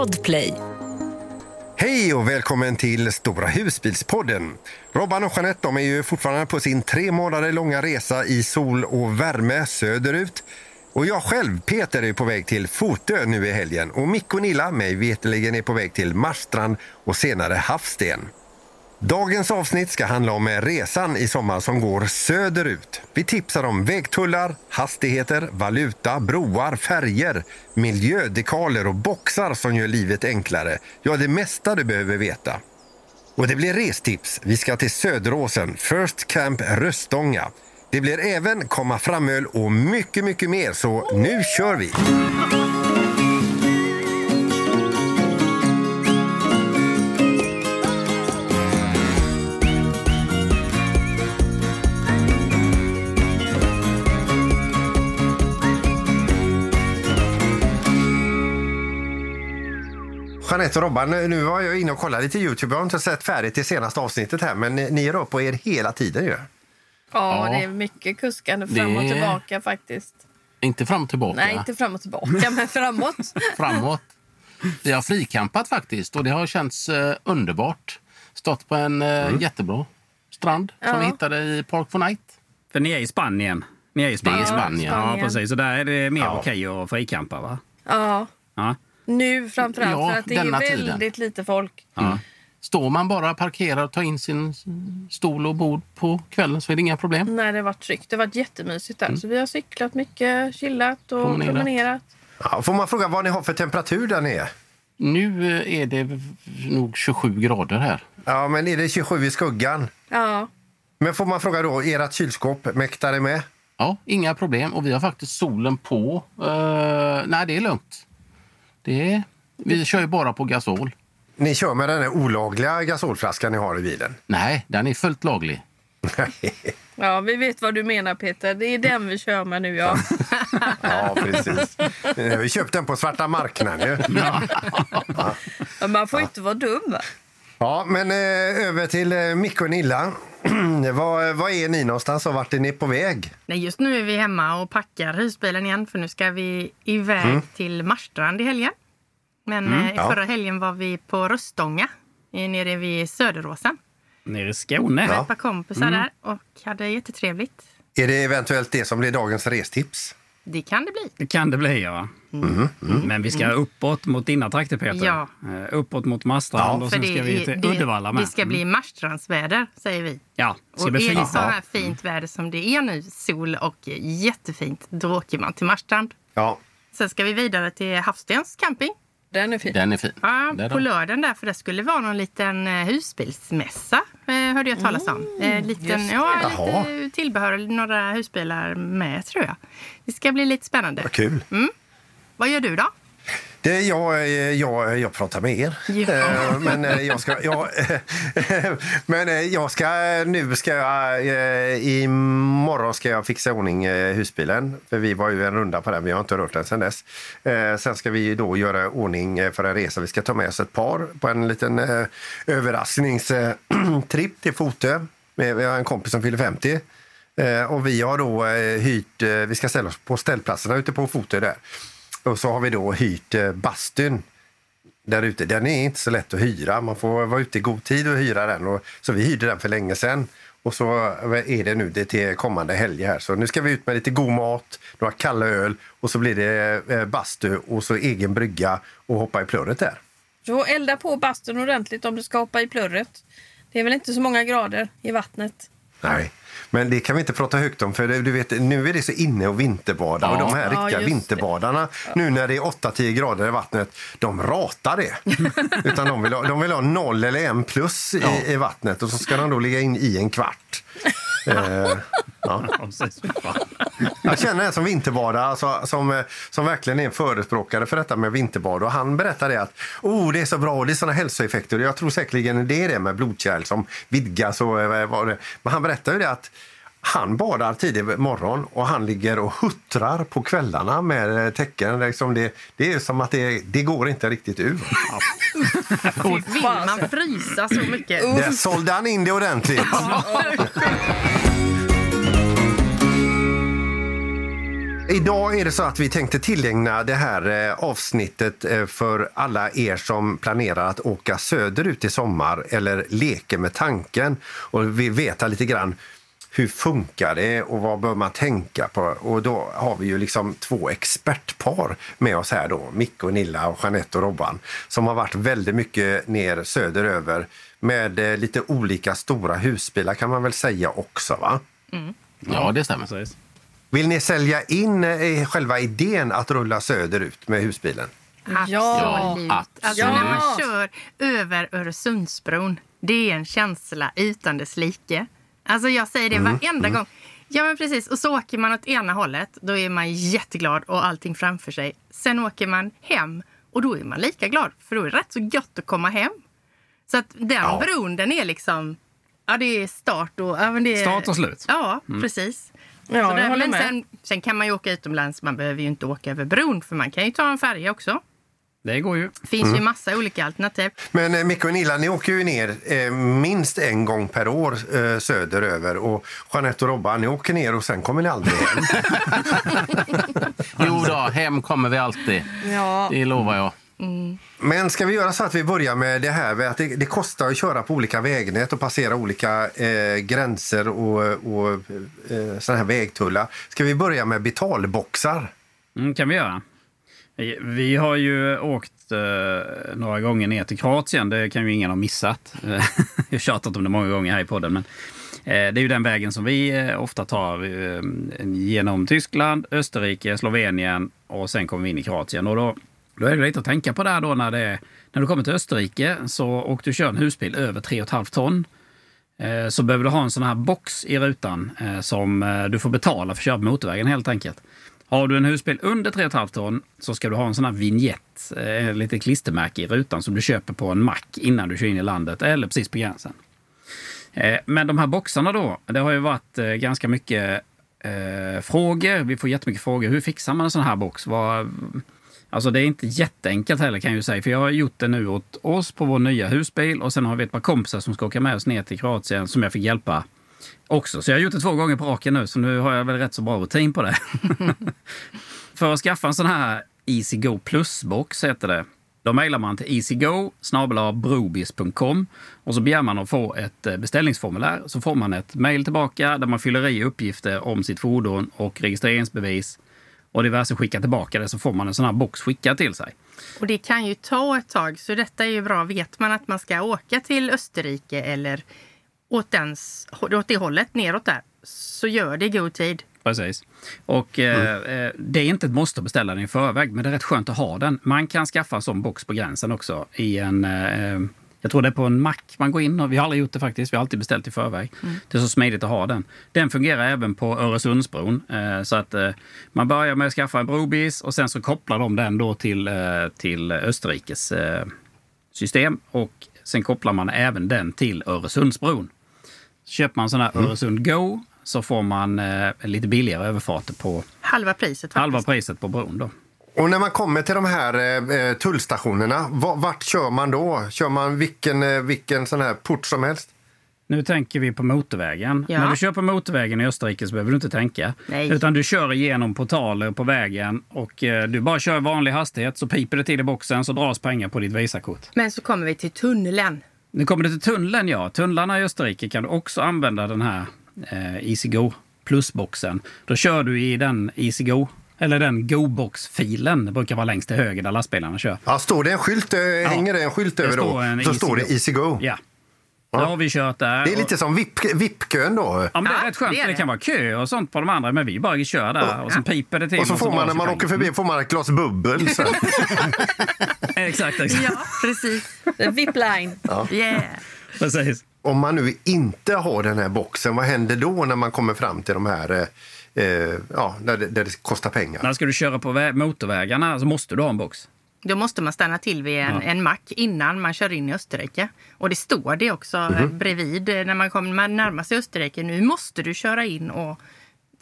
Podplay. Hej och välkommen till Stora husbilspodden. Robban och Jeanette de är ju fortfarande på sin tre månader långa resa i sol och värme söderut. Och jag själv, Peter, är på väg till Fotö nu i helgen och Mick och Nilla, mig veterligen, är på väg till Marstrand och senare Havsten. Dagens avsnitt ska handla om resan i sommar som går söderut. Vi tipsar om vägtullar, hastigheter, valuta, broar, färger, miljödekaler och boxar som gör livet enklare. Ja, det mesta du behöver veta. Och det blir restips. Vi ska till Söderåsen, First Camp Röstånga. Det blir även komma framöl och mycket, mycket mer. Så nu kör vi! Jeanette och Robban, nu var jag inne och kollade lite Youtube. Jag har inte sett färdigt det senaste avsnittet här, men ni är upp på er hela tiden ju. Ja, Ja. det är mycket kuskande fram och tillbaka faktiskt. Inte fram och tillbaka. Nej, inte fram och tillbaka, men framåt. Framåt. Vi har frikampat faktiskt och det har känts eh, underbart. Stått på en eh, jättebra strand som Ja. vi hittade i Park for Night. För ni är i Spanien. Ni är i Det är Spanien. i Spanien. Ja, Spanien. precis. Så där är det mer Ja. okej att fricampa, va? Ja, Ja. Nu framförallt Ja, för att det är väldigt tiden. lite folk. Ja. Står man bara parkerad och tar in sin stol och bord på kvällen så är det inga problem. När det var tryggt. Det var jättemysigt där. Så vi har cyklat mycket, chillat och Promenerat. promenerat. Ja, får man fråga vad ni har för temperatur där nere? Nu eh, är det nog 27 grader här. Ja, men är det 27 i skuggan? Ja, Men får man fråga då, ert kylskåp, mäktar det med? Ja, inga problem. Och vi har faktiskt solen på. Eh, nej, det är lugnt. Det är, vi kör ju bara på gasol. Ni kör med den olagliga gasolflaskan ni har i bilen? Nej, den är fullt laglig. ja, vi vet vad du menar Peter. Det är den vi kör med nu ja. ja, precis. Ni har ju köpt den på svarta marknaden ju. Men Man får ju inte vara dum. Ja, men eh, över till eh, Micke och Nilla. var, var är ni någonstans och vart är ni på väg? Nej, just nu är vi hemma och packar husbilen igen för nu ska vi iväg till Marstrand i helgen. Men eh, ja. förra helgen var vi på Röstånga eh, nere vid Söderåsen. Nere i Skåne. Med ett par kompisar där och hade jättetrevligt. Är det eventuellt det som blir dagens restips? Det kan det bli. Det kan det bli, ja. Men vi ska uppåt mot dina trakter, Peter. Ja. Eh, Uppåt mot Marstrand och För sen ska vi till det, Uddevalla med. det ska bli Marstrandsväder, säger vi. Ja, det ska Och bli är det så här fint väder som det är nu, sol och jättefint, då åker man till Marstrand. Ja. Sen ska vi vidare till Havstens camping. Den är fin. Den är fin. Ja, Där på då. lördagen där, för det skulle vara någon liten eh, husbilsmässa, eh, hörde jag talas om. Eh, liten, ja, Jaha. lite tillbehör, några husbilar med tror jag. Det ska bli lite spännande. Vad kul. Vad gör du då? Det, jag, eh, jag, jag pratar med er. Ja. Eh, Men eh, jag ska... Jag, men eh, jag ska... Nu ska jag... eh, Imorgon ska jag fixa ordning eh, husbilen. För vi var ju en runda på den. Vi har inte rört den sen dess. Eh, Sen ska vi då göra ordning eh, för en resa. Vi ska ta med oss ett par på en liten eh, överraskningstripp till Fotö. Vi har en kompis som fyller 50. Eh, Och vi har då eh, hyrt... eh, Vi ska ställa oss på ställplatserna ute på Fotö där. Och så har vi då hyrt eh, bastun där ute. Den är inte så lätt att hyra. Man får vara ute i god tid och hyra den. Och, så vi hyrde den för länge sedan. Och så eh, är det nu det till kommande helg här. Så nu ska vi ut med lite god mat, några kalla öl och så blir det eh, bastu och så egen brygga och hoppa i plurret där. Du får elda på bastun ordentligt om du ska hoppa i plurret. Det är väl inte så många grader i vattnet. Nej, men det kan vi inte prata högt om för du vet, nu är det så inne och vinterbada och Ja. de här Ja, riktiga det. vinterbadarna nu när det är 8-10 grader i vattnet, de ratar det. Utan de vill, ha, de vill ha noll eller en plus i, i vattnet och så ska de då ligga in i en kvart. Eh, ja. Jag känner en som vinterbadare, alltså, som, eh, som verkligen är en förespråkare för detta med vinterbad. Och han berättade att oh, det är så bra och det är såna hälsoeffekter. Jag tror säkerligen det är det med blodkärl som vidgas. Och, eh, vad det. Men han berättade ju det att han badar tidig morgon och han ligger och huttrar på kvällarna med eh, tecken. Liksom det, det är som att det, det går inte riktigt ur. Vill man frysa så mycket? Där sålde han in det ordentligt. Idag är det så att vi tänkte tillägna det här eh, avsnittet eh, för alla er som planerar att åka söderut i sommar eller leker med tanken och vill veta lite grann hur funkar det och vad bör man tänka på? Och då har vi ju liksom två expertpar med oss här då, Micke och Nilla och Jeanette och Robban, som har varit väldigt mycket ner söderöver med eh, lite olika stora husbilar kan man väl säga också va? Ja, det stämmer. Precis. Vill ni sälja in eh, själva idén att rulla söderut med husbilen? Ja. Absolut. absolut. Alltså när man kör över Öresundsbron, det är en känsla utan dess like. Alltså jag säger det varenda gång. Ja men precis, och så åker man åt ena hållet, då är man jätteglad och allting framför sig. Sen åker man hem och då är man lika glad, för då är det rätt så gött att komma hem. Så att den Ja. bron, den är liksom, ja det är start och... Ja, men det är, Start och slut. Ja, precis. Ja, håller men sen, sen kan man ju åka utomlands, man behöver ju inte åka över bron för man kan ju ta en färja också. Det går ju. Det finns ju massa olika alternativ. Men eh, Micke och Nilla, ni åker ju ner eh, minst en gång per år eh, söderöver. Och Jeanette och Robban, ni åker ner och sen kommer ni aldrig hem. Jo då, hem kommer vi alltid. Ja. Det lovar jag. Men ska vi göra så att vi börjar med det här med att det, det kostar att köra på olika vägnät och passera olika eh, gränser och, och eh, såna här vägtullar. Ska vi börja med betalboxar? Mm, kan vi göra. Vi- har ju åkt eh, några gånger ner till Kroatien. Det kan ju ingen ha missat. Jag har tjatat om det många gånger här i podden. Men, eh, det är ju den vägen som vi eh, ofta tar eh, genom Tyskland, Österrike, Slovenien och sen kommer vi in i Kroatien. Och då, då är det lite att tänka på där då när, det, när du kommer till Österrike så, och du kör en husbil över 3,5 ton eh, så behöver du ha en sån här box i rutan eh, som eh, du får betala för att köra på motorvägen helt enkelt. Har du en husbil under 3,5 ton så ska du ha en sån här vignett, eh, lite klistermärke i rutan som du köper på en mack innan du kör in i landet eller precis på gränsen. Eh, Men de här boxarna då, det har ju varit eh, ganska mycket eh, frågor. Vi får jättemycket frågor. Hur fixar man en sån här box? Var, alltså det är inte jätteenkelt heller kan jag ju säga. För jag har gjort det nu åt oss på vår nya husbil och sen har vi ett par kompisar som ska åka med oss ner till Kroatien som jag fick hjälpa också. Så jag har gjort det två gånger på raken nu, så nu har jag väl rätt så bra rutin på det. För att skaffa en sån här EasyGo Plus-box heter det. Då mejlar man till easygo och så begär man att få ett eh, beställningsformulär. Så får man ett mejl tillbaka där man fyller i uppgifter om sitt fordon och registreringsbevis och diverse skickar tillbaka det så får man en sån här box skickad till sig. Och det kan ju ta ett tag, så detta är ju bra. Vet man att man ska åka till Österrike eller åt, dens, åt det hållet, neråt där, så gör det i god tid. Precis. Och eh, eh, det är inte ett måste att beställa den i förväg, men det är rätt skönt att ha den. Man kan skaffa en sån box på gränsen också i en... Eh, jag tror det är på en mack man går in. Och vi har aldrig gjort det faktiskt. Vi har alltid beställt i förväg. Det är så smidigt att ha den. Den fungerar även på Öresundsbron. Eh, så att eh, man börjar med att skaffa en brobis och sen så kopplar de den då till, eh, till Österrikes eh, system. Och sen kopplar man även den till Öresundsbron. Köper man sån här Öresund Go så får man eh, lite billigare överfarter på Halva priset faktiskt. halva priset på bron. Då. Och när man kommer till de här eh, tullstationerna, va- vart kör man då? Kör man vilken, eh, vilken sån här port som helst? Nu tänker vi på motorvägen. Ja. När du kör på motorvägen i Österrike så behöver du inte tänka. Nej. Utan du kör igenom portaler på vägen och eh, du bara kör i vanlig hastighet så piper det till i boxen så dras pengar på ditt Visakort. Men så kommer vi till tunneln. Nu kommer det till tunneln, ja. Tunnlarna i Österrike kan du också använda den här eh, EasyGo Plus-boxen. Då kör du i den EasyGo, eller den Go-box-filen. Det brukar vara längst till höger där lastbilarna kör. Ja, står det en skylt, eh, hänger det en skylt över då, en så Easy står det Go. Easy Go. Ja. Då har vi kört där. Det är lite som VIP- VIP-kön då. Ja, men det är Ja, rätt skönt. det Det, är det. kan vara kö och sånt på de andra, men vi bara kör där och så piper det till. Och så får man när man åker förbi får man ett glas bubbel. Så. Exakt, exakt. Ja, precis. VIP-line. Yeah. Precis. Om man nu inte har den här boxen, vad händer då när man kommer fram till de här, eh, eh, ja, där det, där det kostar pengar? När ska du köra på vä- motorvägarna så måste du ha en box. Då måste man stanna till vid en, Ja. en mack innan man kör in i Österrike. Och det står det också eh, bredvid eh, när man kommer man närmar sig Österrike. Nu måste du köra in och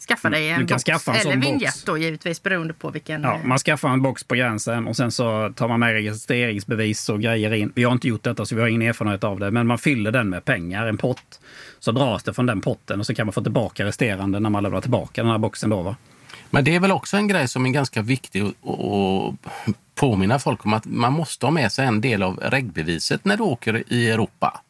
skaffa dig en Mm. Du kan box. en Eller vignett då givetvis beroende på vilken. Ja, eh, man skaffar en box på gränsen och sen så tar man med registreringsbevis och grejer in. Vi har inte gjort detta så vi har ingen erfarenhet av det. Men man fyller den med pengar, en pott. Så dras det från den potten och så kan man få tillbaka resterande när man lämnar tillbaka den här boxen då. Va? Men det är väl också en grej som är ganska viktig att- påminna folk om att man måste ha med sig en del av regbeviset när du åker i Europa.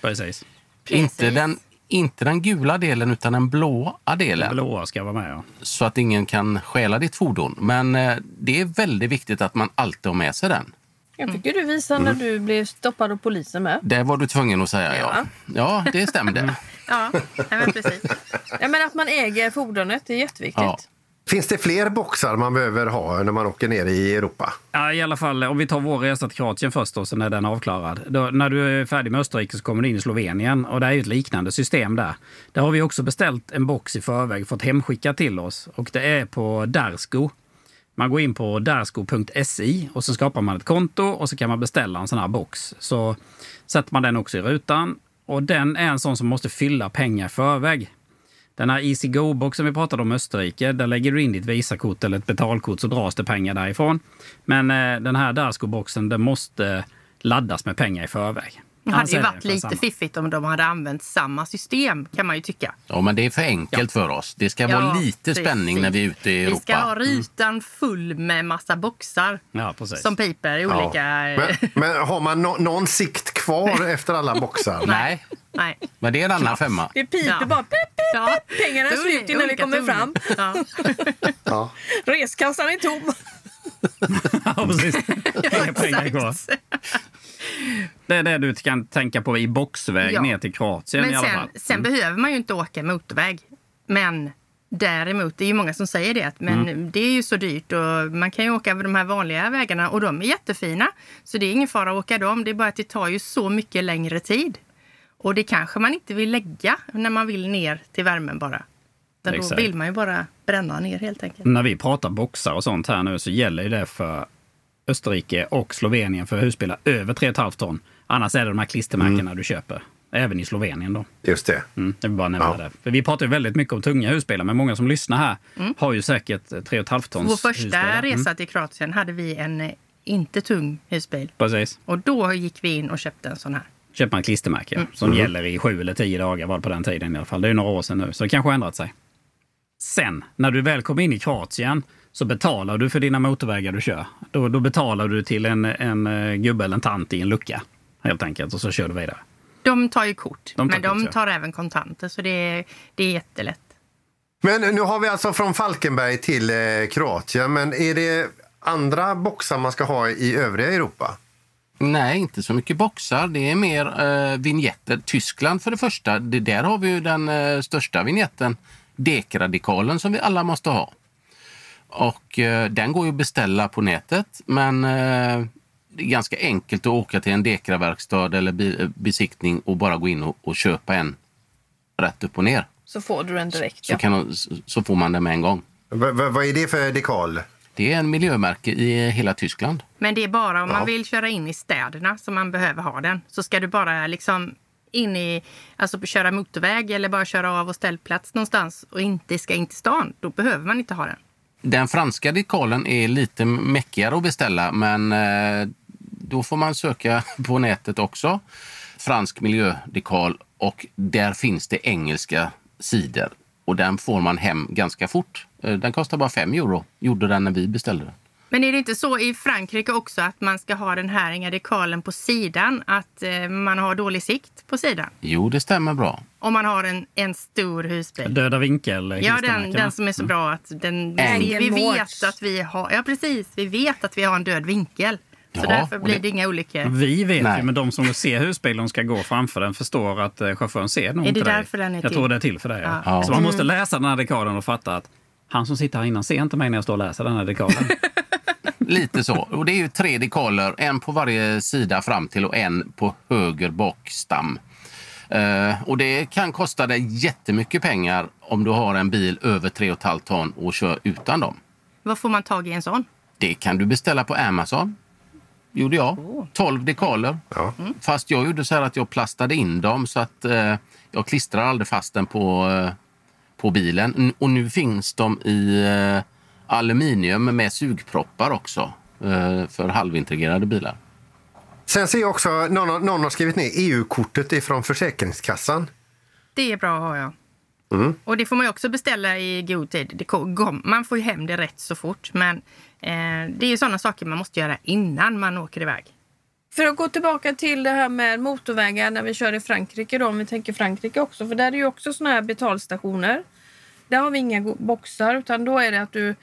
Precis. Inte den, inte den gula delen utan den blåa delen. Blåa ska vara med. Ja. Så att ingen kan stjäla ditt fordon. Men eh, det är väldigt viktigt att man alltid har med sig den. Jag tycker du visade Mm. när du blev stoppad av polisen med. Det var du tvungen att säga ja. Ja. Ja, det stämde. Ja, ja men precis. Ja, men att man äger fordonet det är jätteviktigt. Ja. Finns det fler boxar man behöver ha när man åker ner i Europa? Ja, I alla fall om vi tar vår resa till Kroatien först och sen är den avklarad. Då, när du är färdig med Österrike så kommer du in i Slovenien och det är ju ett liknande system där. Där har vi också beställt en box i förväg, fått hemskicka till oss och det är på Darsko. Man går in på darsko.si och så skapar man ett konto och så kan man beställa en sån här box. Så sätter man den också i rutan och den är en sån som måste fylla pengar i förväg. Den här Easy Go-boxen vi pratade om i Österrike, där lägger du in ditt Visakort eller ett betalkort så dras det pengar därifrån. Men eh, den här Dasco-boxen, den måste laddas med pengar i förväg. Det hade ju varit lite samma. fiffigt om de hade använt samma system kan man ju tycka. Ja, men det är för enkelt för oss. Det ska vara Ja, lite precis. spänning när vi är ute i Vi ska ha Europa. rutan full med massa boxar Ja, precis. som piper i Ja. olika... Men, men har man nå- någon sikt kvar efter alla boxar? Nej, Nej. men det är en annan femma. Det piper Ja. bara. Pip, pip, Ja. Pengarna är slut innan vi kommer fram. Ja. Ja. Reskassan är tom. ja, precis. Inga pengar kvar. Det är det du kan tänka på i boxväg Ja. ner till Kroatien i Men alla sen, fall. sen behöver man ju inte åka motorväg. Men däremot, det är ju många som säger det, men Mm. det är ju så dyrt och man kan ju åka över de här vanliga vägarna och de är jättefina. Så det är ingen fara att åka dem, det är bara att det tar ju så mycket längre tid. Och det kanske man inte vill lägga när man vill ner till värmen bara. Utan Då vill man ju bara bränna ner helt enkelt. När vi pratar boxar och sånt här nu så gäller det för Österrike och Slovenien för husbilar över 3,5 ton. Annars är det de här klistermärkena du köper. Även i Slovenien då. Just det. Mm, jag vill bara nämna Ja. det. För vi pratar ju väldigt mycket om tunga husbilar, men många som lyssnar här har ju säkert 3,5 tons Vår första husbilar. Mm, resa till Kroatien hade vi en eh, inte tung husbil. Precis. Och då gick vi in och köpte en sån här. Köper man klistermärke som gäller i sju eller tio dagar var det på den tiden i alla fall. Det är ju några år sedan nu, så det kanske har ändrat sig. Sen, när du väl kommer in i Kroatien så betalar du för dina motorvägar du kör. Då, då betalar du till en, en eh, gubbe eller en tant i en lucka. Helt enkelt. Och så kör du vidare. De tar ju kort, De tar men de kort, ja. tar även kontanter så det är, det är jättelätt. Men nu har vi alltså från Falkenberg till eh, Kroatien. Men är det andra boxar man ska ha i övriga Europa? Nej, inte så mycket boxar. Det är mer eh, vignetter. Tyskland för det första. Det, där har vi ju den eh, största vignetten. Dekradikalen som vi alla måste ha. Och eh, den går ju att beställa på nätet. Men eh, det är ganska enkelt att åka till en Dekra-verkstad eller bi, eh, besiktning och bara gå in och, och köpa en rätt upp och ner. Så får du den direkt. Så, Ja. kan, så får man den med en gång. V- vad är det för dekal? Det är en miljömärke i hela Tyskland. Men det är bara om Ja. man vill köra in i städerna som man behöver ha den. Så ska du bara liksom in i, alltså köra motorväg eller bara köra av och ställplats någonstans och inte ska in till stan, då behöver man inte ha den. Den franska dekalen är lite mäckigare att beställa, men eh, då får man söka på nätet också. Fransk miljödekal och där finns det engelska sidor och den får man hem ganska fort. Eh, den kostar bara 5 euro, gjorde den när vi beställde den. Men är det inte så i Frankrike också att man ska ha den här inga dekalen på sidan? Att eh, man har dålig sikt på sidan? Jo, det stämmer bra. Om man har en, en stor husbil. Döda vinkel Ja, den, den som är så bra att den, Angle vi vet att vi har, ja precis, vi vet att vi har en död vinkel. Så Ja, därför blir det- det inga olyckor. Vi vet Nej. ju, men de som ser husbilen ska gå framför den förstår att eh, chauffören ser nog Är det inte dig. därför den är Jag till? tror det är till för det. Ja. Ja. Så man måste läsa den här dekalen och fatta att han som sitter här innan ser inte mig när jag står och läser den här dekalen. Lite så. Och det är ju tre dekaler, en på varje sida fram till och en på höger bakstam. Eh, och det kan kosta dig jättemycket pengar om du har en bil över 3,5 ton och kör utan dem. Vad får man tag i en sån? Det kan du beställa på Amazon. Gjorde jag. 12 dekaler. Ja. Fast jag gjorde så här att jag plastade in dem så att eh, jag klistrar aldrig fast den på, eh, på bilen. Och nu finns de i eh, aluminium med sugproppar också eh, för halvintegrerade bilar. Sen ser jag också någon, har- någon har skrivit ner EU-kortet ifrån Försäkringskassan. Det är bra att ha, ja. Och det får man ju också beställa i god tid. Man får ju hem det rätt så fort. Men eh, det är ju sådana saker man måste göra innan man åker iväg. För att gå tillbaka till det här med motorvägar när vi kör i Frankrike då, om vi tänker Frankrike också, för där är det ju också såna här betalstationer. Där har vi inga boxar utan då är det att du,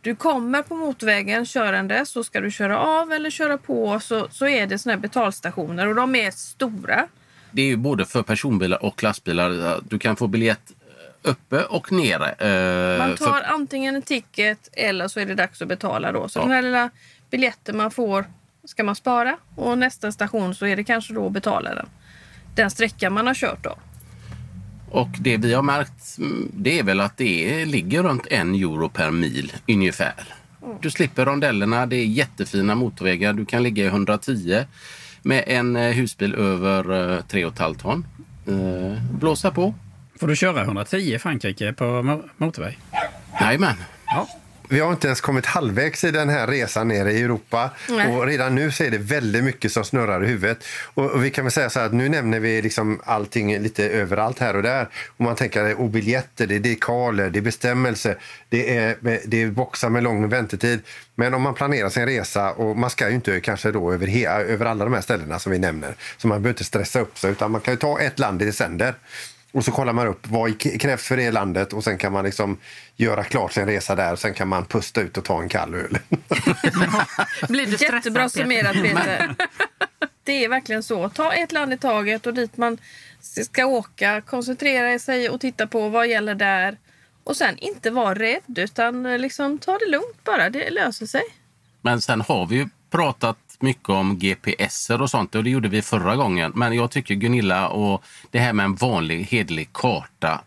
du kommer på motorvägen körande så ska du köra av eller köra på så, så är det såna här betalstationer och de är stora. Det är ju både för personbilar och lastbilar. Du kan få biljett uppe och nere. eh, Man för- tar antingen en ticket eller så är det dags att betala då. Så Ja. den här lilla biljetten man får ska man spara och nästa station så är det kanske då att betala den. Den sträcka man har kört då. Och det vi har märkt mm, det är väl att det ligger runt en euro per mil ungefär. Du slipper rondellerna, det är jättefina motorvägar. Du kan ligga i 110 med en eh, husbil över eh, 3,5 ton. Eh, Blåsa på. Får du köra 110 i Frankrike på mo- motorväg? Jajamän. Ja. Vi har inte ens kommit halvvägs i den här resan nere i Europa. Nej. Och redan nu så är det väldigt mycket som snurrar i huvudet. Och, och vi kan väl säga så att nu nämner vi liksom allting lite överallt här och där. Och man tänker är biljetter, det är dekaler, det är bestämmelser, det är, det är boxar med lång väntetid. Men om man planerar sin resa, och man ska ju inte kanske då över, he, över alla de här ställena som vi nämner, så man behöver inte stressa upp sig, utan man kan ju ta ett land i sänder. Och så kollar man upp vad krävs för det landet och sen kan man liksom göra klart sin resa där. Sen kan man pusta ut och ta en kall öl. Blir du stressad, Jättebra Peter? summerat Peter. Det är verkligen så. Ta ett land i taget och dit man ska åka. Koncentrera sig och titta på vad gäller där. Och sen inte vara rädd utan liksom ta det lugnt bara. Det löser sig. Men sen har vi ju pratat mycket om GPSer och sånt och det gjorde vi förra gången. Men jag tycker Gunilla och det här med en vanlig hederlig karta,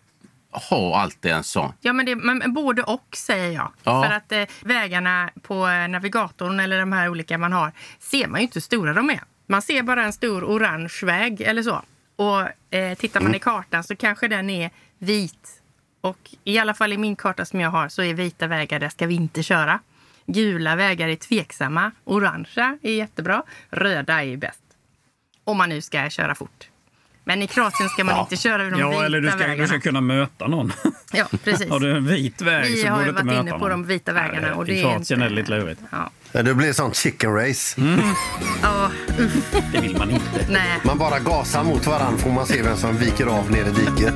ha alltid en sån. Ja, men, det, men både och säger jag. Ja. För att eh, vägarna på eh, navigatorn eller de här olika man har ser man ju inte hur stora de är. Man ser bara en stor orange väg eller så. Och eh, tittar man i kartan så kanske den är vit. Och i alla fall i min karta som jag har så är vita vägar, där ska vi inte köra. Gula vägar är tveksamma. Orangea är jättebra. Röda är bäst. Om man nu ska köra fort. Men i Kroatien ska man inte köra över de Ja, vita eller du ska, vägarna. du ska kunna möta någon. Ja, precis. Har du en vit väg Vi så har ju varit inne på någon. de vita vägarna. Nej, och det I är Kroatien inte- är det lite lurigt. Ja. Ja, Det blir sånt chicken race. Ja, Det vill man inte. nej. Man bara gasar mot varandra får man se vem som viker av ner i diket.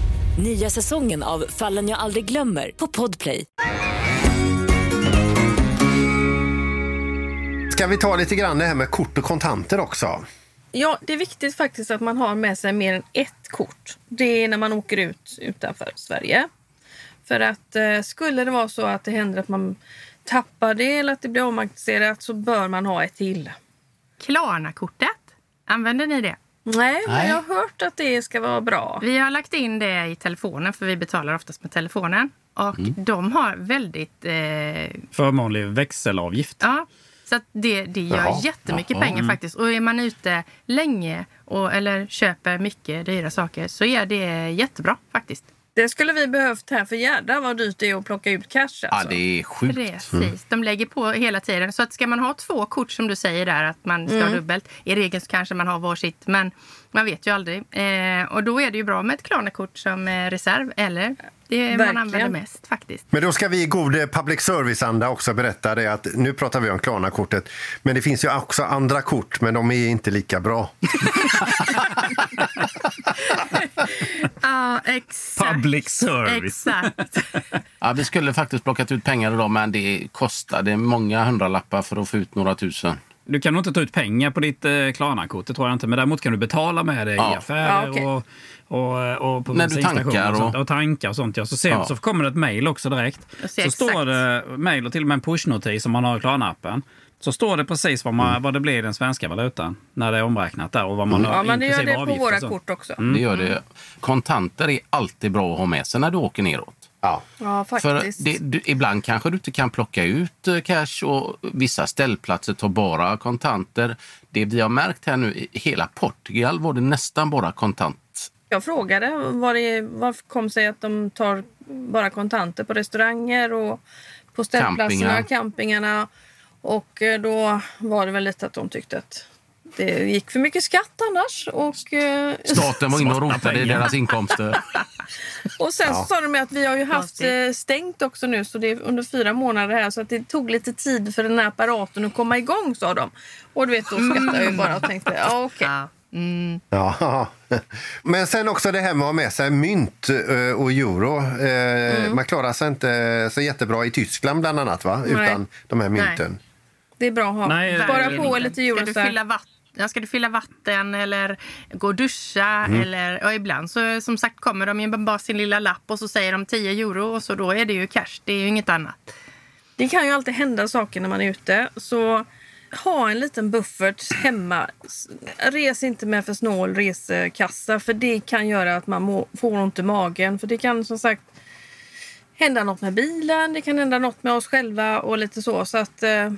Nya säsongen av Fallen jag aldrig glömmer på Podplay. Ska vi ta lite grann det här med kort och kontanter också? Ja, det är viktigt faktiskt att man har med sig mer än ett kort. Det är när man åker ut utanför Sverige. För att eh, skulle det vara så att det händer att man tappar det eller att det blir omagnetisierat så bör man ha ett till. Klarna-kortet, använder ni det? Nej, men Nej. jag har hört att det ska vara bra. Vi har lagt in det i telefonen, för vi betalar oftast med telefonen. Och de har väldigt... Eh, Förmånlig växelavgift. ja, så att det, det gör Jaha. jättemycket pengar faktiskt. Och är man ute länge och, eller köper mycket dyra saker så är det jättebra faktiskt. Det skulle vi behövt här för jädrar vad dyrt det är att plocka ut cash Ja, alltså. det är sjukt. Precis, de lägger på hela tiden. Så att ska man ha två kort som du säger där, att man ska ha dubbelt. I regel så kanske man har varsitt, men man vet ju aldrig. Eh, och då är det ju bra med ett Klarna-kort som eh, reserv, eller det man Verkligen. använder mest faktiskt. Men då ska vi i god eh, public service-anda också berätta det att nu pratar vi om Klarna-kortet. Men det finns ju också andra kort, men de är inte lika bra. Ja, exakt. Public service. Exakt. Ja, vi skulle faktiskt plockat ut pengar idag men det kostade många hundralappar för att få ut några tusen. Du kan nog inte ta ut pengar på ditt eh, Klarna-kort, det tror jag inte. Men däremot kan du betala med det Ja. i affärer Ja, okej. och, och, och på När du bensinstationer tankar och, sånt, och- och tankar och sånt. Ja. Så sen Ja. så kommer det ett mejl också direkt. Så ser står exakt. det mejl och till och med en pushnotis om man har Klarna-appen. Så står det precis vad, man, vad det blir i den svenska valutan när det är omräknat där och vad man har Ja, men det gör det på våra kort också. Det gör det. Kontanter är alltid bra att ha med sig när du åker neråt. Ja. Ja, För faktiskt. det, du, ibland kanske du inte kan plocka ut eh, cash och vissa ställplatser tar bara kontanter. Det vi har märkt här nu, i hela Portugal var det nästan bara kontant. Jag frågade vad det vad kom sig att de tar bara kontanter på restauranger och på ställplatserna, Campingar. campingarna. Och eh, då var det väl lite att de tyckte att det gick för mycket skatt annars. Och, eh, Staten var inne och rotade i deras inkomster. och sen så sa de att vi har ju haft eh, stängt också nu så det är under fyra månader här så att det tog lite tid för den här apparaten att komma igång sa de. Och du vet då skrattade jag ju bara och tänkte ja okej. Ja. Mm. Ja. Men sen också det här med att ha med sig mynt eh, och euro. Eh, Man klarar sig inte så jättebra i Tyskland bland annat va? Nej. utan de här mynten. Det är bra att ha. Nej, Spara på lite euro. Ska du fylla vatten? Ja, ska du fylla vatten eller gå och duscha? Eller, ja, ibland så som sagt kommer de med bara sin lilla lapp och så säger de 10 euro och så då är det ju cash. Det är ju inget annat. Det kan ju alltid hända saker när man är ute. Så ha en liten buffert hemma. Res inte med för snål resekassa för det kan göra att man må, får ont i magen. För det kan som sagt hända något med bilen, det kan hända något med oss själva och lite så. Så att eh,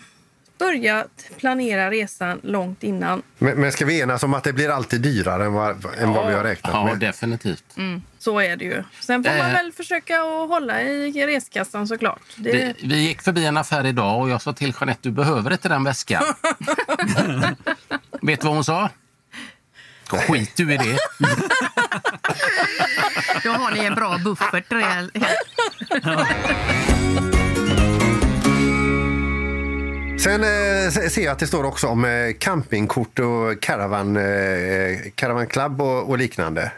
börja planera resan långt innan. Men, men ska vi enas om att det blir alltid dyrare än vad, än vad vi har räknat Ja, med? definitivt. Så är det ju. Sen får man Eh. väl försaka att hålla i reskassan såklart. Det, Vi, vi gick förbi en affär idag och jag sa till Jeanette, du behöver inte den väskan. Vet du vad hon sa? Skit du i det. Då har ni en bra buffert. Sen eh, se- ser jag att det står också om eh, campingkort och caravan, eh, caravan club och, och liknande.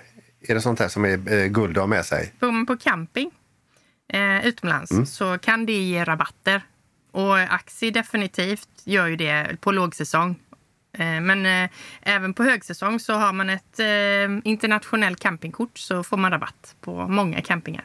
Är det sånt här som är eh, guld att ha med sig? På, på camping eh, utomlands så kan det ge rabatter. Och Axi definitivt gör ju det på lågsäsong. Eh, men eh, även på högsäsong så har man ett eh, internationellt campingkort så får man rabatt på många campingar.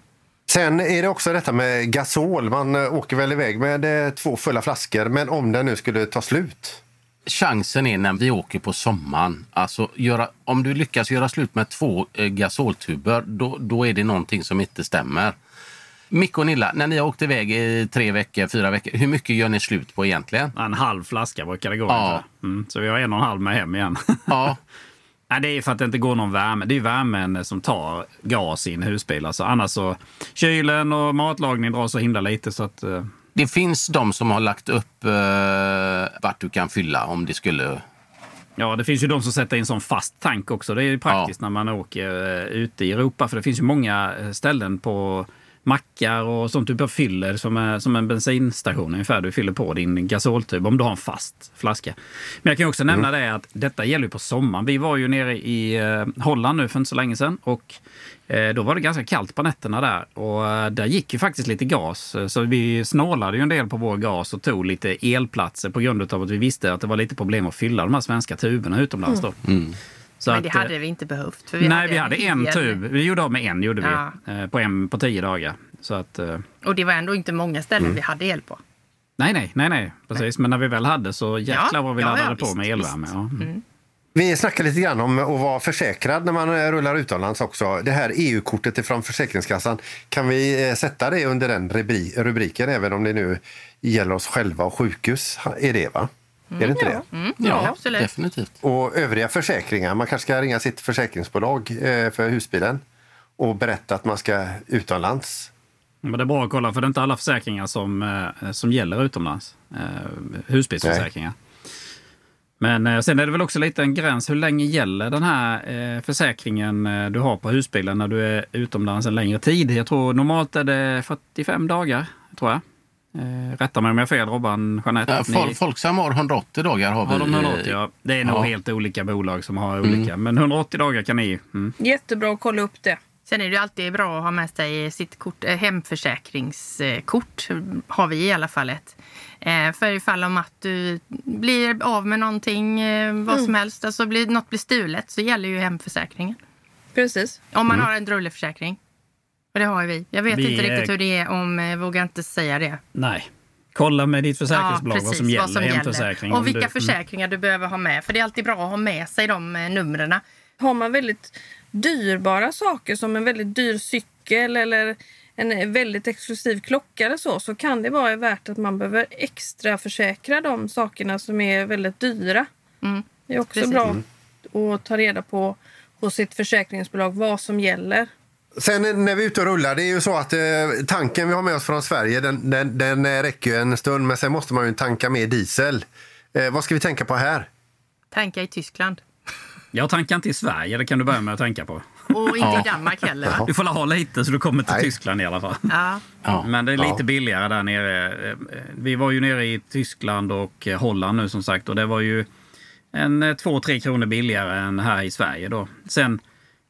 Sen är det också detta med gasol. Man eh, åker väl iväg med eh, två fulla flaskor, men om den nu skulle ta slut? Chansen är när vi åker på sommaren. Alltså, göra, om du lyckas göra slut med två eh, gasoltuber, då, då är det någonting som inte stämmer. Micke och Nilla, när ni har åkt iväg i tre veckor, fyra veckor, hur mycket gör ni slut på egentligen? En halv flaska brukar det gå. Ja. Mm, så vi har en och en halv med hem igen. Ja, Nej, det är för att det inte går någon värme. Det är värmen som tar gas i en husbil. Alltså, annars så kylen och matlagning drar så himla lite så att... eh, det finns de som har lagt upp eh, vart du kan fylla om det skulle... Ja, det finns ju de som sätter in sån fast tank också. Det är ju praktiskt när man åker eh, ute i Europa. För det finns ju många eh, ställen på mackar och sånt du bara fyller som, är, som en bensinstation ungefär. Du fyller på din gasoltub om du har en fast flaska. Men jag kan också nämna det att detta gäller på sommaren. Vi var ju nere i eh, Holland nu för inte så länge sedan och eh, då var det ganska kallt på nätterna där och eh, där gick ju faktiskt lite gas. Så vi snålade ju en del på vår gas och tog lite elplatser på grund av att vi visste att det var lite problem att fylla de här svenska tuberna utomlands då. Så Men det att, eh, hade vi inte behövt. För vi nej, vi hade en hel- tub. Vi gjorde av med en, gjorde Ja. vi. Eh, På, en, på tio dagar. Så att, eh, Och det var ändå inte många ställen vi hade el på. nej, nej, nej, nej, precis. Men när vi väl hade så jäklar vad vi ja, laddade ja, på visst, med elvärme. Ja. Mm. Vi snackar lite grann om att vara försäkrad när man rullar utomlands också. Det här EU-kortet från Försäkringskassan, kan vi sätta det under den rubri- rubriken även om det nu gäller oss själva och sjukhus? Är det va? Är det inte det? Mm, Ja, absolut. definitivt. Och övriga försäkringar, man kanske ska ringa sitt försäkringsbolag eh, för husbilen och berätta att man ska utomlands. Men det är bra att kolla, för det är inte alla försäkringar som, eh, som gäller utomlands. Eh, husbilsförsäkringar. Men sen är det väl också lite en gräns. Hur länge gäller den här försäkringen du har på husbilen när du är utomlands en längre tid? Jag tror normalt är det 45 dagar, tror jag. Eh, rätta mig om jag har fel, Robban, Jeanette. Ja, Ni- Fol Folksam har 180 dagar. Har, Har vi, de eh, 180? Ja. Det är nog ja. helt olika bolag som har olika. Men 180 dagar kan ni. Mm. Jättebra att kolla upp det. Sen är det alltid bra att ha med sig sitt kort, eh, hemförsäkringskort. Har vi i alla fall ett. Eh, för ifall om att du blir av med någonting, eh, vad som helst, alltså blir, något blir stulet så gäller ju hemförsäkringen. Precis. Om man har en drulleförsäkring. Det har vi. Jag vet Vi inte är- riktigt hur det är om, eh, vågar inte säga det. Nej. Kolla med ditt försäkringsbolag Ja, vad som gäller i en försäkring. Och vilka du, mm. försäkringar du behöver ha med. För det är alltid bra att ha med sig de eh, numren. Har man väldigt dyrbara saker som en väldigt dyr cykel eller en väldigt exklusiv klocka eller så, så kan det vara värt att man behöver extra försäkra de sakerna som är väldigt dyra. Mm. Det är också Precis. bra att ta reda på hos sitt försäkringsbolag vad som gäller. Sen när vi är ute och rullar, det är ju så att eh, tanken vi har med oss från Sverige den, den, den eh, räcker ju en stund men sen måste man ju tanka med diesel. Eh, vad ska vi tänka på här? Tanka i Tyskland. Jag tankar inte i Sverige, det kan du börja med att tänka på. Och inte i Danmark heller. Va? Du får ha lite så du kommer till Nej. Tyskland i alla fall. Ja. Ja. Men det är lite Ja. billigare där nere. Eh, Vi var ju nere i Tyskland och Holland nu som sagt och det var ju en 2-3 kronor billigare än här i Sverige då. Sen,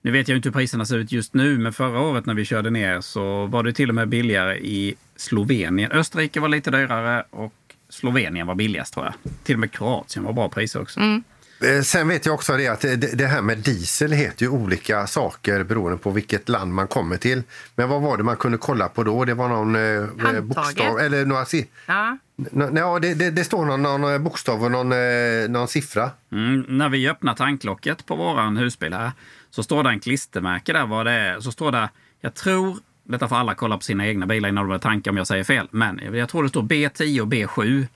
nu vet jag inte hur priserna ser ut just nu, men förra året när vi körde ner så var det till och med billigare i Slovenien. Österrike var lite dyrare och Slovenien var billigast tror jag. Till och med Kroatien var bra priser också. Eh, Sen vet jag också det att det, här med diesel heter ju olika saker beroende på vilket land man kommer till. Men vad var det man kunde kolla på då? Det var någon eh, Handtaget. bokstav eller några si- Ja. Ja, det, det, det står någon, någon eh, bokstav och någon, eh, någon siffra. Mm, när vi öppnar tanklocket på våran husbil här så står det en klistermärke där vad det är. Så står det, jag tror, detta får alla kolla på sina egna bilar innan de börjar tanka om jag säger fel. Men jag tror det står B10 och B7.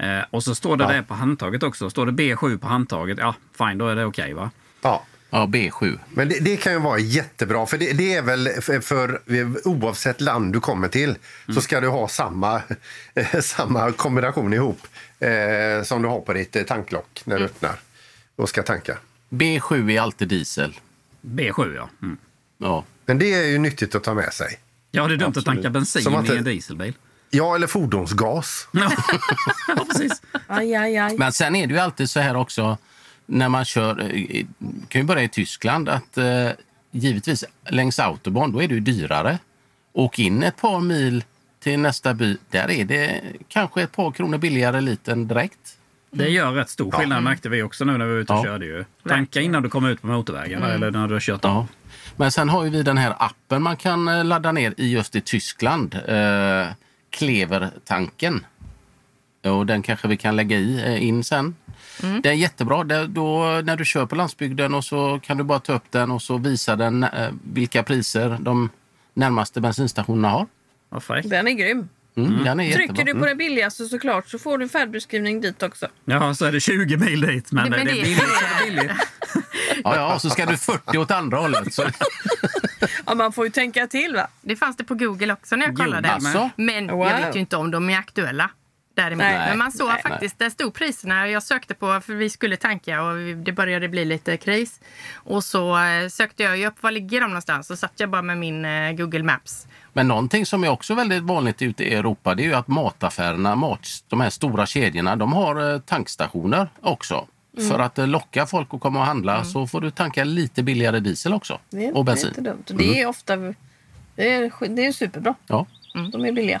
Eh, och så står det Ja. det på handtaget också. Står det B7 på handtaget, ja fine, då är det okej va? Ja. Ja, B7. Men det, det kan ju vara jättebra, för det, det är väl för, för oavsett land du kommer till så ska du ha samma, samma kombination ihop eh, som du har på ditt eh, tanklock när du öppnar och ska tanka. B7 är alltid diesel. B7 ja. Mm. Ja. Men det är ju nyttigt att ta med sig. Ja, det är dumt att tanka Absolut. bensin Som att det- i en dieselbil. Ja, eller fordonsgas. Ja, ja precis. Aj, aj, aj. Men sen är det ju alltid så här också när man kör, eh, kan ju börja i Tyskland, att eh, givetvis längs autobahn då är det ju dyrare. Åk in ett par mil till nästa by, där är det kanske ett par kronor billigare liten direkt. Det gör rätt stor skillnad märkte vi också nu när vi var ute och Ja. körde. Ju. Tanka innan du kommer ut på motorvägen eller när du har kört av. Ja. Men sen har ju vi den här appen man kan eh, ladda ner i just i Tyskland. Eh, Klevertanken. Och den kanske vi kan lägga i, eh, in sen. Det är jättebra. Det, då, när du kör på landsbygden och så kan du bara ta upp den och så visar den eh, vilka priser de närmaste bensinstationerna har. Den är grym. Mm, Den är Trycker du på det billigaste såklart så får du färdbeskrivning dit också. Ja, så är det 20 mil dit. Men, Nej, men det, det är billigt. så är det billigt. Ja, ja, och så ska du 40 åt andra hållet. Så, Ja, man får ju tänka till va? Det fanns det på Google också när jag kollade. alltså? Men Wow. jag vet ju inte om de är aktuella. Däremot. Nej. Men man såg Nej. faktiskt, där stod priserna. Jag sökte på, för vi skulle tanka och det började bli lite kris. Och så eh, sökte jag ju upp, var ligger de någonstans? Så satt jag bara med min eh, Google Maps. Men någonting som är också väldigt vanligt ute i Europa det är ju att mataffärerna, mat, de här stora kedjorna, de har eh, tankstationer också. Mm. För att eh, locka folk att komma och handla så får du tanka lite billigare diesel också. Det är, och det är bensin. inte dumt. Och Det är ofta det är, det är superbra. Ja. De är billiga.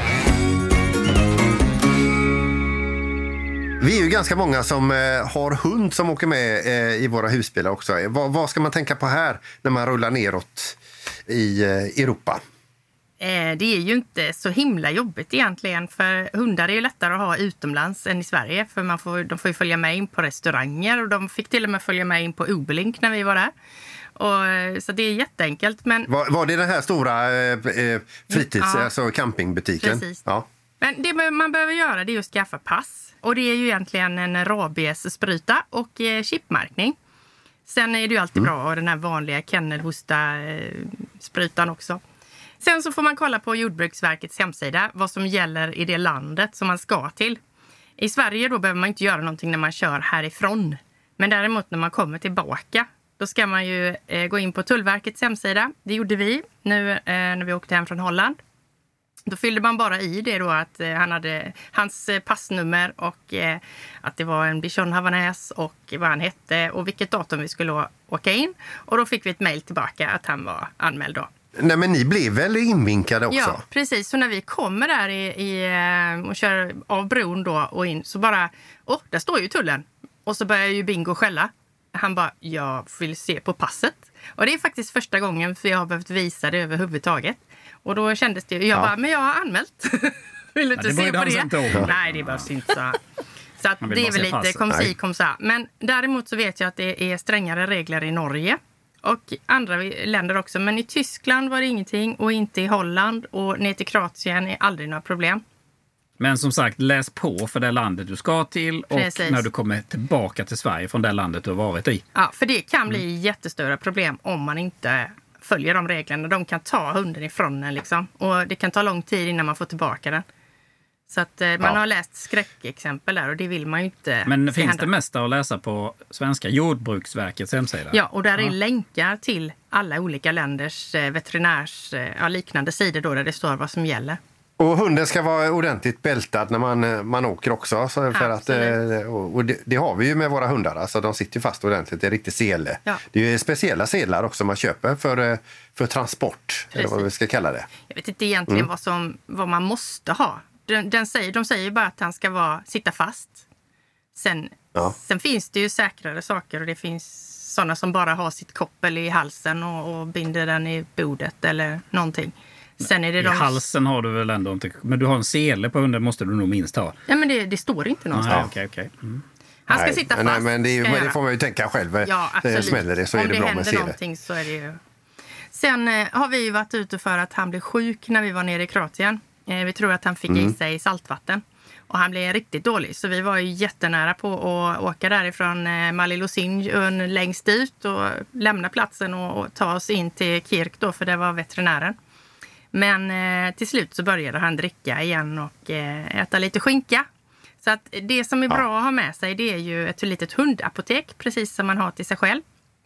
Vi är ju ganska många som eh, har hund som åker med eh, i våra husbilar också. Vad, ska man tänka på här när man rullar neråt i eh, Europa? Det är ju inte så himla jobbigt egentligen. För hundar är ju lättare att ha utomlands än i Sverige. För man får, de får följa med in på restauranger och de fick till och med följa med in på Uberlink när vi var där. Och, så det är jätteenkelt. Men Var, var det den här stora eh, fritids, Ja. alltså campingbutiken? Precis. Ja. Men det man behöver göra det är att skaffa pass. Och det är ju egentligen en rabiesspruta och eh, chipmärkning. Sen är det ju alltid bra att ha den här vanliga kennelhosta-sprutan också. Sen så får man kolla på Jordbruksverkets hemsida vad som gäller i det landet som man ska till. I Sverige då behöver man inte göra någonting när man kör härifrån. Men däremot när man kommer tillbaka, då ska man ju eh, gå in på Tullverkets hemsida. Det gjorde vi nu eh, när vi åkte hem från Holland. Då fyllde man bara i det då att eh, han hade hans eh, passnummer och eh, att det var en bichon havanäs och vad han hette och vilket datum vi skulle åka in. Och då fick vi ett mejl tillbaka att han var anmäld då. Nej, men ni blev väl invinkade också? Ja, precis. Så när vi kommer där i, i, och kör av bron då och in så bara, åh, där står ju tullen. Och så börjar ju Bingo skälla. Han bara, jag vill se på passet. Och det är faktiskt första gången för jag har behövt visa det överhuvudtaget. Och då kändes det, jag Ja. bara, men jag har anmält. vill du inte det se på det? inte. Nej, det behövs inte. Så, så att det är väl lite kom si kom sa. Men däremot så vet jag att det är strängare regler i Norge och andra länder också. Men i Tyskland var det ingenting och inte i Holland och ner till Kroatien är aldrig några problem. Men som sagt, läs på för det landet du ska till och Precis. när du kommer tillbaka till Sverige från det landet du har varit i. Ja, för det kan bli Mm. jättestora problem om man inte följer de reglerna. De kan ta hunden ifrån en liksom. Och det kan ta lång tid innan man får tillbaka den. Så att eh, man Ja. har läst skräckexempel där och det vill man ju inte Men finns hända. det mesta att läsa på svenska Jordbruksverkets hemsida? Ja, och där är länkar till alla olika länders eh, veterinärs eh, ja, liknande sidor då där det står vad som gäller. Och hunden ska vara ordentligt bältad när man, eh, man åker också. Så för att, Absolut. eh, och det, det har vi ju med våra hundar. Alltså, de sitter fast ordentligt. Det är riktigt sele. Ja. Det är speciella sedlar också man köper för, eh, för transport. Eller vad vi ska kalla det. Jag vet inte egentligen Mm. vad, som, vad man måste ha. Den, den säger, de säger bara att han ska vara, sitta fast. Sen, Ja. sen finns det ju säkrare saker och det finns sådana som bara har sitt koppel i halsen och, och binder den i bordet eller någonting. Sen är det I de... halsen har du väl ändå inte... Men du har en sele på hunden måste du nog minst ha. Nej, men det, det står inte Nej, någonstans. okej, okej. Mm. Han ska Nej, sitta fast. Nej, men det, är, men det göra. får man ju tänka själv. Ja, det absolut. smäller det så Om är det, det bra med händer sele. någonting så är det ju... Sen eh, har vi ju varit ute för att han blev sjuk när vi var nere i Kroatien. Eh, vi tror att han fick Mm. i sig saltvatten. Och han blev riktigt dålig. Så vi var ju jättenära på att åka därifrån eh, Mali Losinj längst ut och lämna platsen och, och ta oss in till Kirk då, för det var veterinären. Men eh, till slut så började han dricka igen och eh, äta lite skinka. Så att det som är bra att ha med sig det är ju ett litet hundapotek, precis som man har till sig själv.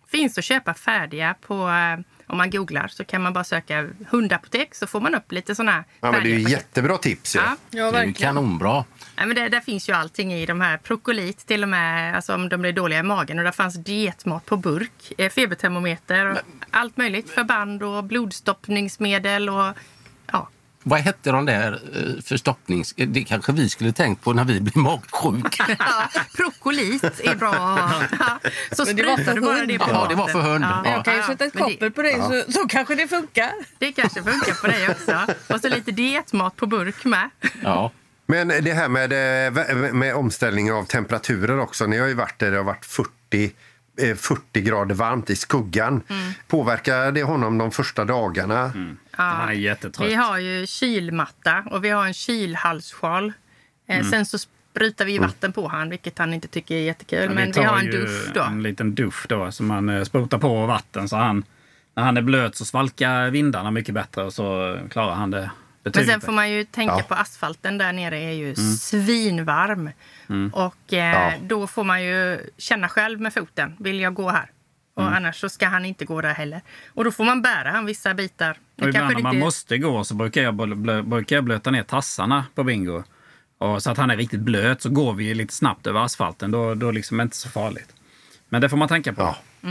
Finns att köpa färdiga på, eh, om man googlar så kan man bara söka hundapotek så får man upp lite sådana här Ja, men det är ju jättebra tips. ju. Ja, Ja, Det är ju kanonbra. Nej, men det, där finns ju allting i de här. Propolit till och med, alltså om de blir dåliga i magen. Och där fanns dietmat på burk, eh, febertermometer, och allt möjligt. Förband och blodstoppningsmedel och ja. Vad hette de där eh, förstoppnings... eh, Det kanske vi skulle tänkt på när vi blev magsjuka. ja Propolit är bra. Ja, Så Men det var sprutar för du bara det på Ja, det var för hund. Ja. Ja. Jag kan ju sätta ett Men koppel på dig så, så kanske det funkar. Det kanske funkar på dig också. Och så lite dietmat på burk med. Ja. Men det här med, eh, med omställning av temperaturer också. Ni har ju varit där det har varit 40, eh, 40 grader varmt i skuggan. Mm. Påverkar det honom de första dagarna? Han är jättetrött. Vi har ju kylmatta och vi har en kylhalssjal. Eh, Mm. Sen så sprutar vi vatten på han, vilket han inte tycker är jättekul. Ja, men vi tar har en dusch då. En liten dusch då som man eh, sprutar på vatten så han... När han är blöt så svalkar vindarna mycket bättre och så klarar han det Men sen får man ju tänka Ja. på asfalten där nere är ju Mm. svinvarm. Och eh, Ja. då får man ju känna själv med foten. Vill jag gå här? Och Mm. annars så ska han inte gå där heller. Och då får man bära han vissa bitar. Och ibland när man inte- måste gå så brukar jag, blö, brukar jag blöta ner tassarna på Bingo. Och så att han är riktigt blöt så går vi lite snabbt över asfalten. Då, då liksom är det inte så farligt. Men det får man tänka på. Ja.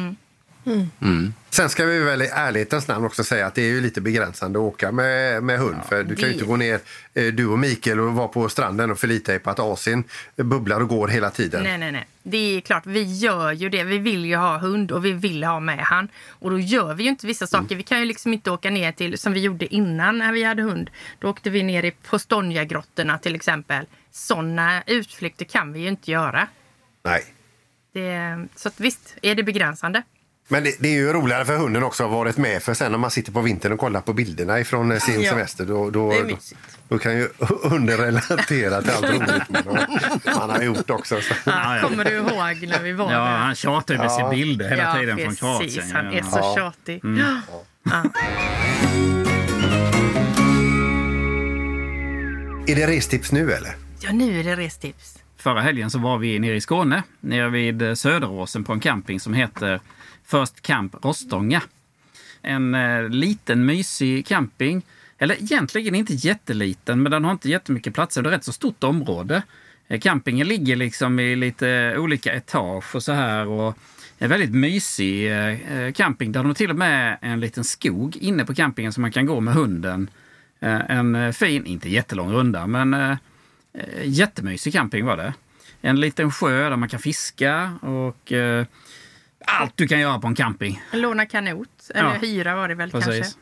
Sen ska vi väl i ärlighetens namn också säga att det är ju lite begränsande att åka med, med hund. för du kan ju inte gå ner, eh, du och Mikael, och vara på stranden och förlita dig på att Asien bubblar och går hela tiden. Nej, nej, nej. Det är klart, vi gör ju det. Vi vill ju ha hund och vi vill ha med han. Och då gör vi ju inte vissa saker. Vi kan ju liksom inte åka ner till, som vi gjorde innan när vi hade hund. Då åkte vi ner i Postonja-grottorna till exempel. Sådana utflykter kan vi ju inte göra. Nej. Det, så att visst är det begränsande. Men det, det är ju roligare för hunden också att ha varit med. För sen när man sitter på vintern och kollar på bilderna ifrån eh, sin Ja. semester då, då, då, då kan ju hunden relatera till allt roligt man har, man har gjort också. Så. Ja. Kommer du ihåg när vi var Ja, där? han tjatar med sina bilder hela Ja, tiden från precis. Kroatien. Han är Ja. så Ja. tjatig. Är det restips nu eller? Ja, nu är det restips. Förra helgen så var vi nere i Skåne, nere vid eh, Söderåsen på en camping som heter First Camp Rostånga. En eh, liten mysig camping. Eller egentligen inte jätteliten, men den har inte jättemycket platser. Det är ett rätt så stort område. Eh, campingen ligger liksom i lite olika etage och så här. Och en väldigt mysig eh, eh, camping. Där de har till och med en liten skog inne på campingen som man kan gå med hunden. Eh, en eh, fin, inte jättelång runda, men eh, eh, jättemysig camping var det. En liten sjö där man kan fiska och eh, allt du kan göra på en camping. Låna kanot, eller Ja. hyra var det väl kanske. Precis.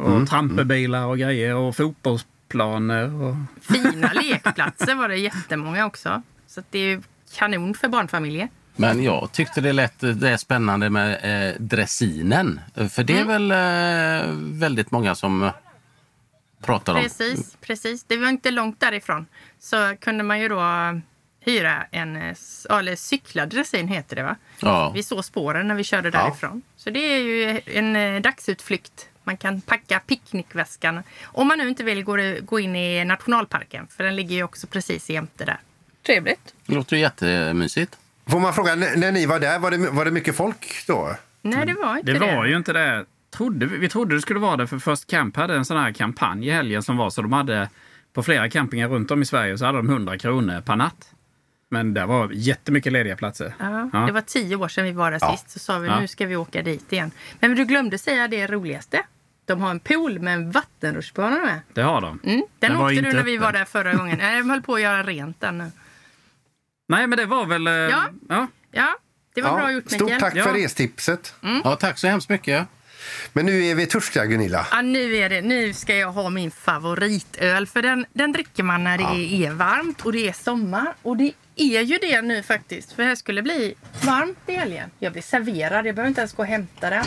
Och trampebilar och grejer och fotbollsplaner. Och... Fina lekplatser var det jättemånga också. Så det är ju kanon för barnfamiljer. Men jag tyckte det lät det är spännande med eh, dressinen. För det är väl eh, väldigt många som pratar om. Precis, precis. Det var inte långt därifrån. Så kunde man ju då hyra en, eh, eller cykla dressin heter det va? Ja. Vi såg spåren när vi körde därifrån. Så det är ju en eh, dagsutflykt. Man kan packa picknickväskan. Om man nu inte vill gå, gå in i nationalparken. För den ligger ju också precis jämte där. Trevligt. Det låter ju jättemysigt. Får man fråga, när när ni var där, var det, var det mycket folk då? Nej, det var inte Det det. var ju inte det. Trodde, vi vi trodde det skulle vara det för First Camp hade en sån här kampanj i helgen som var så de hade på flera campingar runt om i Sverige så hade de 100 kronor per natt. Men det var jättemycket lediga platser. Ja, Ja. Det var tio år sedan vi var där Ja. sist. Så sa vi Ja. nu ska vi åka dit igen. Men du glömde säga det roligaste. De har en pool med en vattenrutschbana med. Det har de. Mm, den Den var åkte du när vi var där förra gången. Nej, De höll på att göra rent den nu. Nej, men det var väl... eh, Ja. ja. Ja, det var bra gjort Stort Mikael. tack Ja. för restipset. Ja, tack så hemskt mycket. Men nu är vi törstiga, Gunilla. Ja, nu, är det, nu ska jag ha min favoritöl. För den, den dricker man när det är varmt och det är sommar. Och det är ju det nu faktiskt. För det skulle bli varmt i helgen. Jag blir serverad. Jag behöver inte ens gå och hämta den.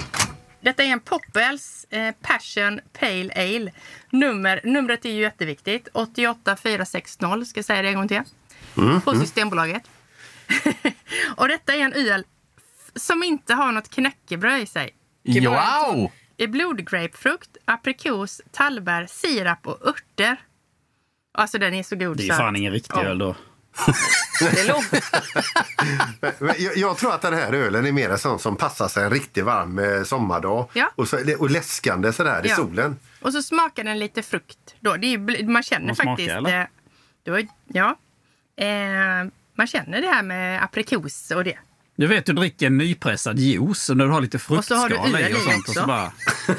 Detta är en Poppels eh, Passion Pale Ale. Nummer, numret är ju jätteviktigt. 88460 ska jag säga det en gång till. På Systembolaget. och detta är en öl som inte har något knäckebröd i sig. Det Wow! det är blodgrapefrukt, aprikos, tallbär, sirap och örter. Alltså den är så god Det är så fan ingen riktig öl då. Det. Men Jag, jag tror att den här ölen är mer sån som passar sig en riktigt varm eh, sommardag. Ja. Och, så, och läskande sådär i Ja. solen. Och så smakar den lite frukt. Då. Det är, man känner Vad smakar, faktiskt... eller? eh, var, ja. Eh, man känner det här med aprikos och det. Du vet, du dricker en nypressad juice och när du har lite Och så har du fruktskal i och sånt. Och så bara,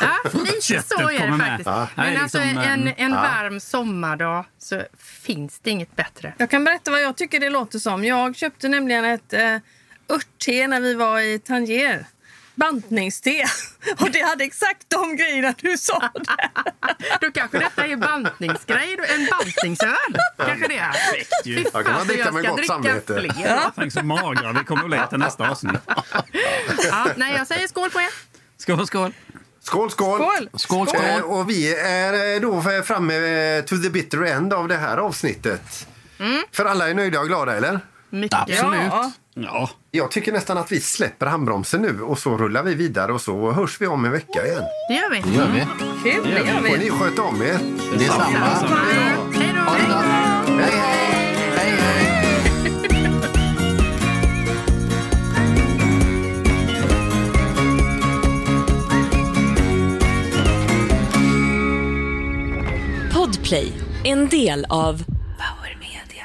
Ja, lite så är det faktiskt. Ja. Men Nej, alltså liksom, en, eh, en varm sommardag så finns det inget bättre. Jag kan berätta vad jag tycker det låter som. Jag köpte nämligen ett eh, örtte när vi var i Tanger. Bantningste. Och det hade exakt de grejerna du sa där. Då kanske detta är bantningsgrej. En bantningsöl. Kanske det är. Fy Ja, kan man fan, dricka jag med ska gott dricka samvete. fler. tänk så magra vi kommer att bli till nästa avsnitt. Ja, nej, jag säger skål på er. Skål, skål. Skål, skål! Skål! Skål, skål! Eh, och vi är eh, då framme eh, to the bitter end av det här avsnittet. För alla är nöjda och glada, eller? Mycket. Absolut. Ja. Ja, Jag tycker nästan att vi släpper handbromsen nu och så rullar vi vidare och så hörs vi om en vecka igen. Det gör vi. Det gör vi. Kul, det gör vi. ni sköta om er. Det är samma. Hej då. Hej! Hej, hej! Podplay, en del av Power Media.